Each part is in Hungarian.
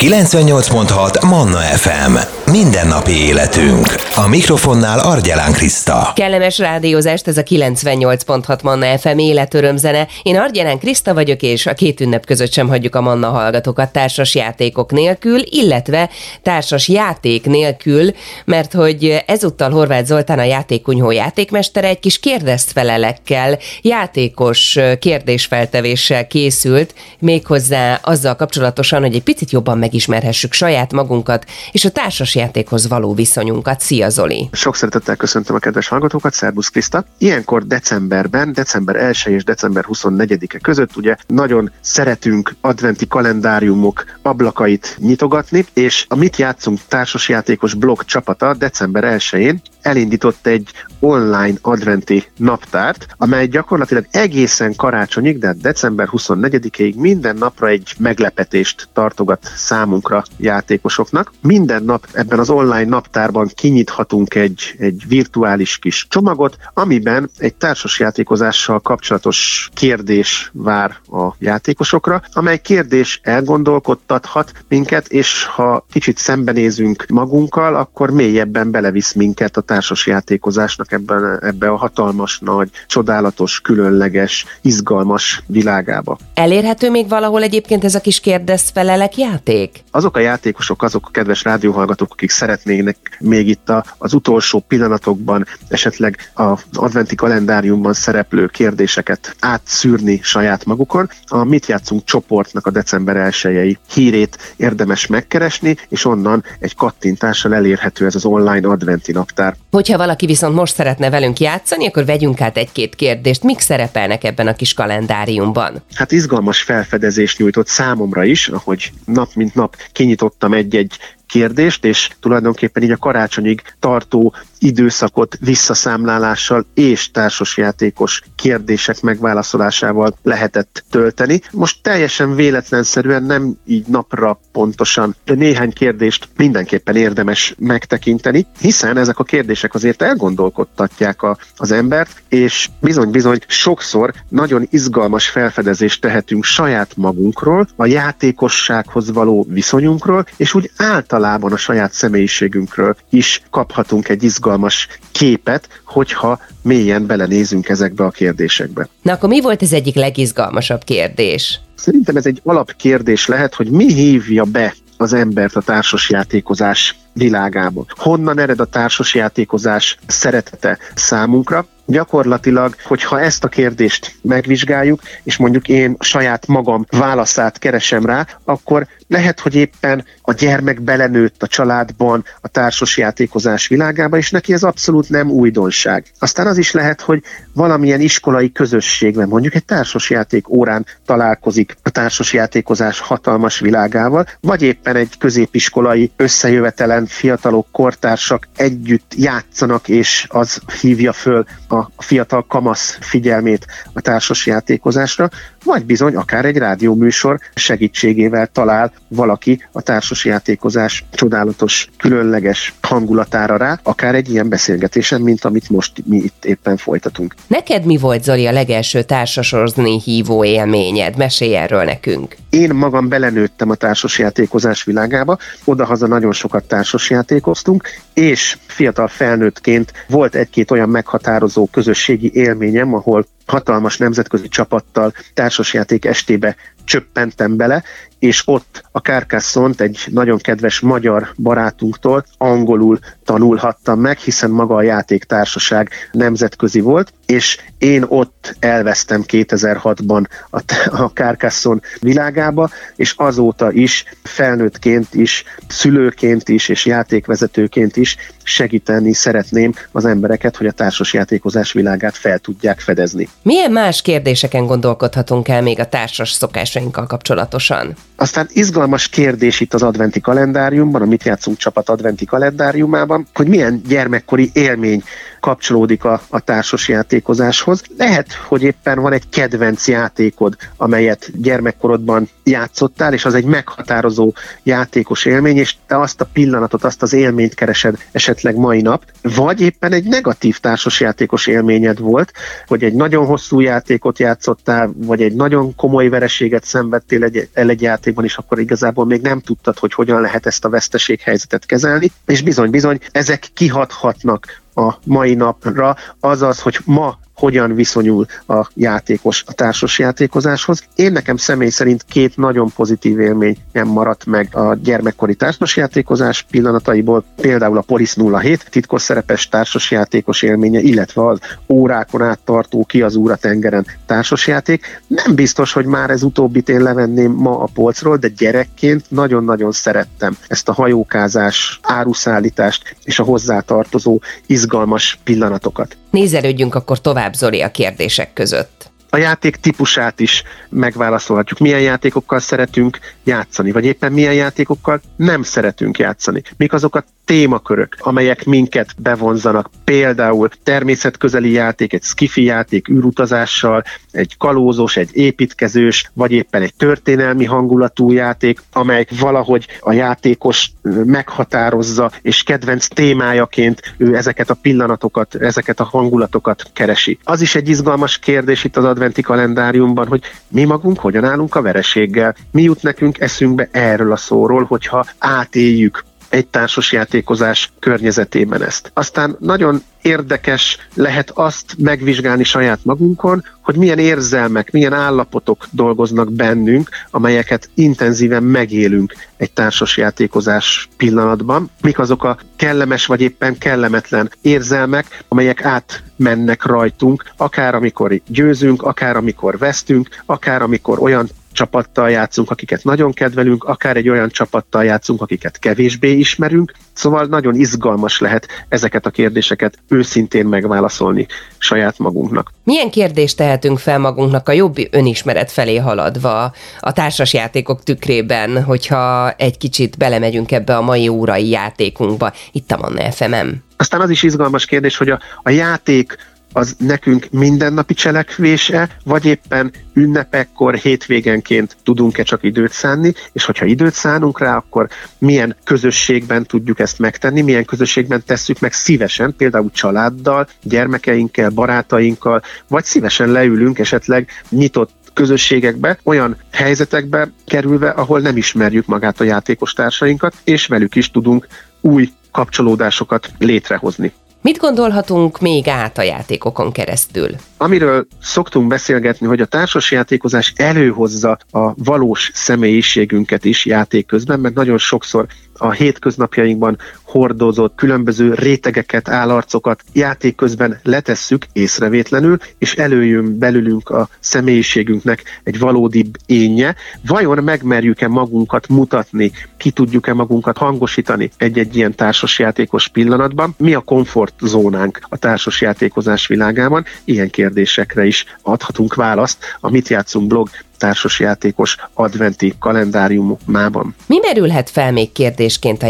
98.6 Manna FM. Mindennapi életünk. A mikrofonnál Argyelán Kriszta. Kellemes rádiózást, ez a 98.6 Manna FM életörömzene. Én Argyelán Kriszta vagyok, és a két ünnep között sem hagyjuk a Manna hallgatókat társas játékok nélkül, illetve társas játék nélkül, mert hogy ezúttal Horváth Zoltán a játékunyhó játékmestere egy kis kérdezt felelekkel, játékos kérdésfeltevéssel készült, méghozzá azzal kapcsolatosan, hogy egy picit jobban megismerhessük saját magunkat és a társasjátékhoz való viszonyunkat. Szia Zoli! Sok szeretettel köszöntöm a kedves hallgatókat, Szerbusz Kriszta. Ilyenkor decemberben, december 1 és december 24-e között ugye nagyon szeretünk adventi kalendáriumok ablakait nyitogatni, és a Mit játszunk társasjátékos blog csapata december 1-én elindított egy online adventi naptárt, amely gyakorlatilag egészen karácsonyig, de december 24-ig minden napra egy meglepetést tartogat számunkra játékosoknak. Minden nap ebben az online naptárban kinyithatunk egy, egy virtuális kis csomagot, amiben egy társasjátékozással kapcsolatos kérdés vár a játékosokra, amely kérdés elgondolkodtathat minket, és ha kicsit szembenézünk magunkkal, akkor mélyebben belevisz minket a társasjátékozásnak ebben, ebbe a hatalmas, nagy, csodálatos, különleges, izgalmas világába. Elérhető még valahol egyébként ez a kis kérdez-felelek játék? Azok a játékosok, azok a kedves rádióhallgatók, akik szeretnének még itt a, az utolsó pillanatokban esetleg az adventi kalendáriumban szereplő kérdéseket átszűrni saját magukon, a Mit játszunk csoportnak a december 1 hírét érdemes megkeresni, és onnan egy kattintással elérhető ez az online adventi naptár. Hogyha valaki viszont most szeretne velünk játszani, akkor vegyünk át egy-két kérdést. Mik szerepelnek ebben a kis kalendáriumban? Hát izgalmas felfedezést nyújtott számomra is, ahogy nap mint nap kinyitottam egy-egy kérdést, és tulajdonképpen így a karácsonyig tartó időszakot visszaszámlálással és társasjátékos kérdések megválaszolásával lehetett tölteni. Most teljesen véletlenszerűen nem így napra pontosan, de néhány kérdést mindenképpen érdemes megtekinteni, hiszen ezek a kérdések azért elgondolkodtatják a, az embert, és bizony-bizony sokszor nagyon izgalmas felfedezést tehetünk saját magunkról, a játékossághoz való viszonyunkról, és úgy általában a saját személyiségünkről is kaphatunk egy izgalmas izgalmas képet, hogyha mélyen belenézünk ezekbe a kérdésekbe. Na akkor mi volt az egyik legizgalmasabb kérdés? Szerintem ez egy alapkérdés lehet, hogy mi hívja be az embert a társasjátékozás világába. Honnan ered a társasjátékozás szeretete számunkra? Gyakorlatilag, hogyha ezt a kérdést megvizsgáljuk, és mondjuk én saját magam válaszát keresem rá, akkor lehet, hogy éppen a gyermek belenőtt a családban, a társasjátékozás világába, és neki ez abszolút nem újdonság. Aztán az is lehet, hogy valamilyen iskolai közösségben, mondjuk egy társasjáték órán találkozik a társasjátékozás hatalmas világával, vagy éppen egy középiskolai összejövetelen fiatalok, kortársak együtt játszanak, és az hívja föl a fiatal kamasz figyelmét a társasjátékozásra, vagy bizony akár egy rádióműsor segítségével talál valaki a társasjátékozás csodálatos, különleges hangulatára rá, akár egy ilyen beszélgetésen, mint amit most mi itt éppen folytatunk. Neked mi volt, Zoli, a legelső társasozni hívó élményed? Mesélj erről nekünk. Én magam belenőttem a társasjátékozás világába, odahaza nagyon sokat társasjátékoztunk, és fiatal felnőttként volt egy-két olyan meghatározó közösségi élményem, ahol hatalmas nemzetközi csapattal társasjáték estébe csöppentem bele, és ott a Kárkászont egy nagyon kedves magyar barátunktól angolul tanulhattam meg, hiszen maga a játéktársaság nemzetközi volt, és én ott elvesztem 2006-ban a, a Kárkászon világába, és azóta is felnőttként is, szülőként is, és játékvezetőként is segíteni szeretném az embereket, hogy a társasjátékozás világát fel tudják fedezni. Milyen más kérdéseken gondolkodhatunk el még a társas szokásainkkal kapcsolatosan? Aztán izgalmas kérdés itt az adventi kalendáriumban, a Mit játszunk csapat adventi kalendáriumában, hogy milyen gyermekkori élmény kapcsolódik a, a társas játékozáshoz. Lehet, hogy éppen van egy kedvenc játékod, amelyet gyermekkorodban játszottál, és az egy meghatározó játékos élmény, és te azt a pillanatot, azt az élményt keresed esetleg mai nap, vagy éppen egy negatív társasjátékos élményed volt, hogy egy nagyon hosszú játékot játszottál, vagy egy nagyon komoly vereséget szenvedtél egy, el egy játék játékban is, akkor igazából még nem tudtad, hogy hogyan lehet ezt a veszteséghelyzetet kezelni, és bizony-bizony ezek kihathatnak a mai napra, azaz, hogy ma hogyan viszonyul a játékos a társas játékozáshoz. Én nekem személy szerint két nagyon pozitív élmény nem maradt meg a gyermekkori társasjátékozás pillanataiból, például a Polis 07 titkos szerepes társasjátékos élménye, illetve az órákon át tartó ki az úra tengeren társasjáték. Nem biztos, hogy már ez utóbbit én levenném ma a polcról, de gyerekként nagyon-nagyon szerettem ezt a hajókázás, áruszállítást és a hozzátartozó izgalmas pillanatokat. Nézelődjünk akkor tovább, Zoli, a kérdések között a játék típusát is megválaszolhatjuk. Milyen játékokkal szeretünk játszani, vagy éppen milyen játékokkal nem szeretünk játszani. Mik azok a témakörök, amelyek minket bevonzanak. Például természetközeli játék, egy skifi játék űrutazással, egy kalózos, egy építkezős, vagy éppen egy történelmi hangulatú játék, amely valahogy a játékos meghatározza, és kedvenc témájaként ő ezeket a pillanatokat, ezeket a hangulatokat keresi. Az is egy izgalmas kérdés itt az adventi kalendáriumban, hogy mi magunk hogyan állunk a vereséggel, mi jut nekünk eszünkbe erről a szóról, hogyha átéljük egy társasjátékozás környezetében ezt. Aztán nagyon érdekes lehet azt megvizsgálni saját magunkon, hogy milyen érzelmek, milyen állapotok dolgoznak bennünk, amelyeket intenzíven megélünk egy társasjátékozás pillanatban. Mik azok a kellemes vagy éppen kellemetlen érzelmek, amelyek átmennek rajtunk, akár amikor győzünk, akár amikor vesztünk, akár amikor olyan csapattal játszunk, akiket nagyon kedvelünk, akár egy olyan csapattal játszunk, akiket kevésbé ismerünk. Szóval nagyon izgalmas lehet ezeket a kérdéseket őszintén megválaszolni saját magunknak. Milyen kérdést tehetünk fel magunknak a jobb önismeret felé haladva a társasjátékok tükrében, hogyha egy kicsit belemegyünk ebbe a mai órai játékunkba, itt a Manna FMM? Aztán az is izgalmas kérdés, hogy a, a játék az nekünk mindennapi cselekvése, vagy éppen ünnepekkor, hétvégenként tudunk-e csak időt szánni, és hogyha időt szánunk rá, akkor milyen közösségben tudjuk ezt megtenni, milyen közösségben tesszük meg szívesen, például családdal, gyermekeinkkel, barátainkkal, vagy szívesen leülünk esetleg nyitott közösségekbe, olyan helyzetekbe kerülve, ahol nem ismerjük magát a játékos társainkat, és velük is tudunk új kapcsolódásokat létrehozni. Mit gondolhatunk még át a játékokon keresztül? Amiről szoktunk beszélgetni, hogy a társasjátékozás előhozza a valós személyiségünket is játék közben, mert nagyon sokszor a hétköznapjainkban hordozott különböző rétegeket, állarcokat játék közben letesszük észrevétlenül, és előjön belülünk a személyiségünknek egy valódi énje. Vajon megmerjük-e magunkat mutatni, ki tudjuk-e magunkat hangosítani egy-egy ilyen társasjátékos pillanatban? Mi a komfortzónánk a társasjátékozás világában? Ilyen kérdésekre is adhatunk választ a Mit játszunk blog társasjátékos adventi kalendáriumában. Mi merülhet fel még kérdésként a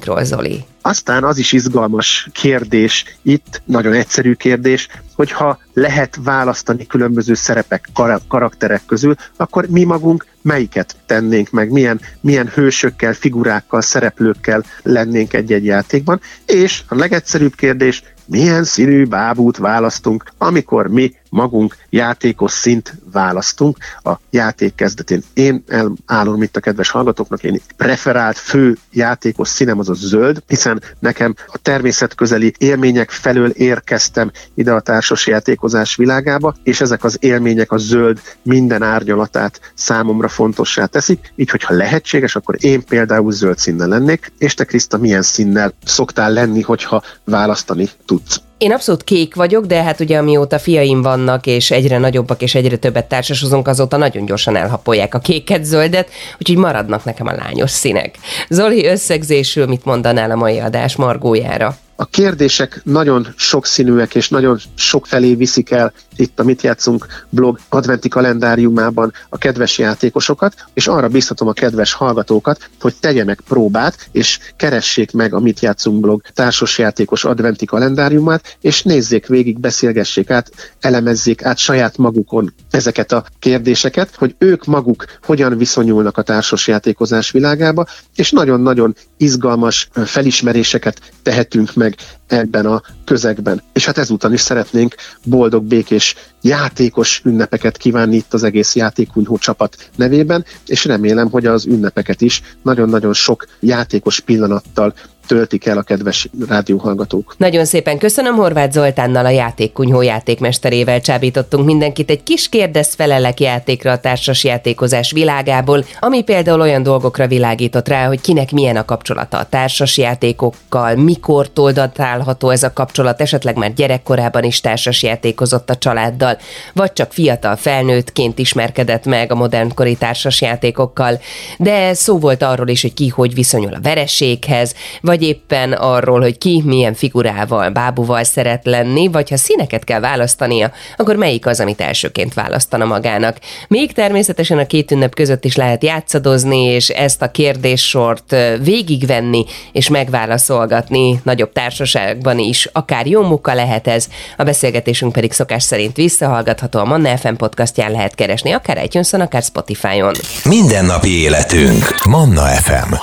játékszokásainkról, Zoli? Aztán az is izgalmas kérdés itt, nagyon egyszerű kérdés, hogyha lehet választani különböző szerepek, karakterek közül, akkor mi magunk melyiket tennénk meg, milyen, milyen hősökkel, figurákkal, szereplőkkel lennénk egy-egy játékban. És a legegyszerűbb kérdés, milyen színű bábút választunk, amikor mi magunk játékos szint választunk. A játék kezdetén. Én elállom itt a kedves hallgatóknak, én preferált fő játékos színem az a zöld, hiszen nekem a természetközeli élmények felől érkeztem ide a társas játékozás világába, és ezek az élmények a zöld minden árnyalatát számomra fontossá teszik, így hogyha lehetséges, akkor én például zöld színnel lennék, és te Kriszta milyen színnel szoktál lenni, hogyha választani out. Én abszolút kék vagyok, de hát ugye amióta fiaim vannak, és egyre nagyobbak, és egyre többet társasozunk, azóta nagyon gyorsan elhapolják a kéket, zöldet, úgyhogy maradnak nekem a lányos színek. Zoli, összegzésül mit mondanál a mai adás margójára? A kérdések nagyon sokszínűek és nagyon sok felé viszik el itt a Mit játszunk blog adventi kalendáriumában a kedves játékosokat, és arra biztatom a kedves hallgatókat, hogy tegyenek próbát, és keressék meg a Mit játszunk blog társasjátékos adventi kalendáriumát, és nézzék végig, beszélgessék át, elemezzék át saját magukon ezeket a kérdéseket, hogy ők maguk hogyan viszonyulnak a társasjátékozás világába, és nagyon-nagyon izgalmas felismeréseket tehetünk meg ebben a közegben. És hát ezúton is szeretnénk boldog, békés, játékos ünnepeket kívánni itt az egész játékunyhó csapat nevében, és remélem, hogy az ünnepeket is nagyon-nagyon sok játékos pillanattal töltik el a kedves rádióhallgatók. Nagyon szépen köszönöm Horváth Zoltánnal, a játékkunyhó játékmesterével csábítottunk mindenkit egy kis kérdez felelek játékra a társas játékozás világából, ami például olyan dolgokra világított rá, hogy kinek milyen a kapcsolata a társas játékokkal, mikor datálható ez a kapcsolat, esetleg már gyerekkorában is társas játékozott a családdal, vagy csak fiatal felnőttként ismerkedett meg a modernkori társas játékokkal, de szó volt arról is, hogy ki hogy viszonyul a vereséghez, vagy vagy éppen arról, hogy ki milyen figurával, bábúval szeret lenni, vagy ha színeket kell választania, akkor melyik az, amit elsőként választana magának. Még természetesen a két ünnep között is lehet játszadozni, és ezt a kérdéssort végigvenni, és megválaszolgatni nagyobb társaságban is. Akár jó munka lehet ez, a beszélgetésünk pedig szokás szerint visszahallgatható a Manna FM podcastján lehet keresni, akár itunes akár Spotify-on. Mindennapi életünk. Manna FM.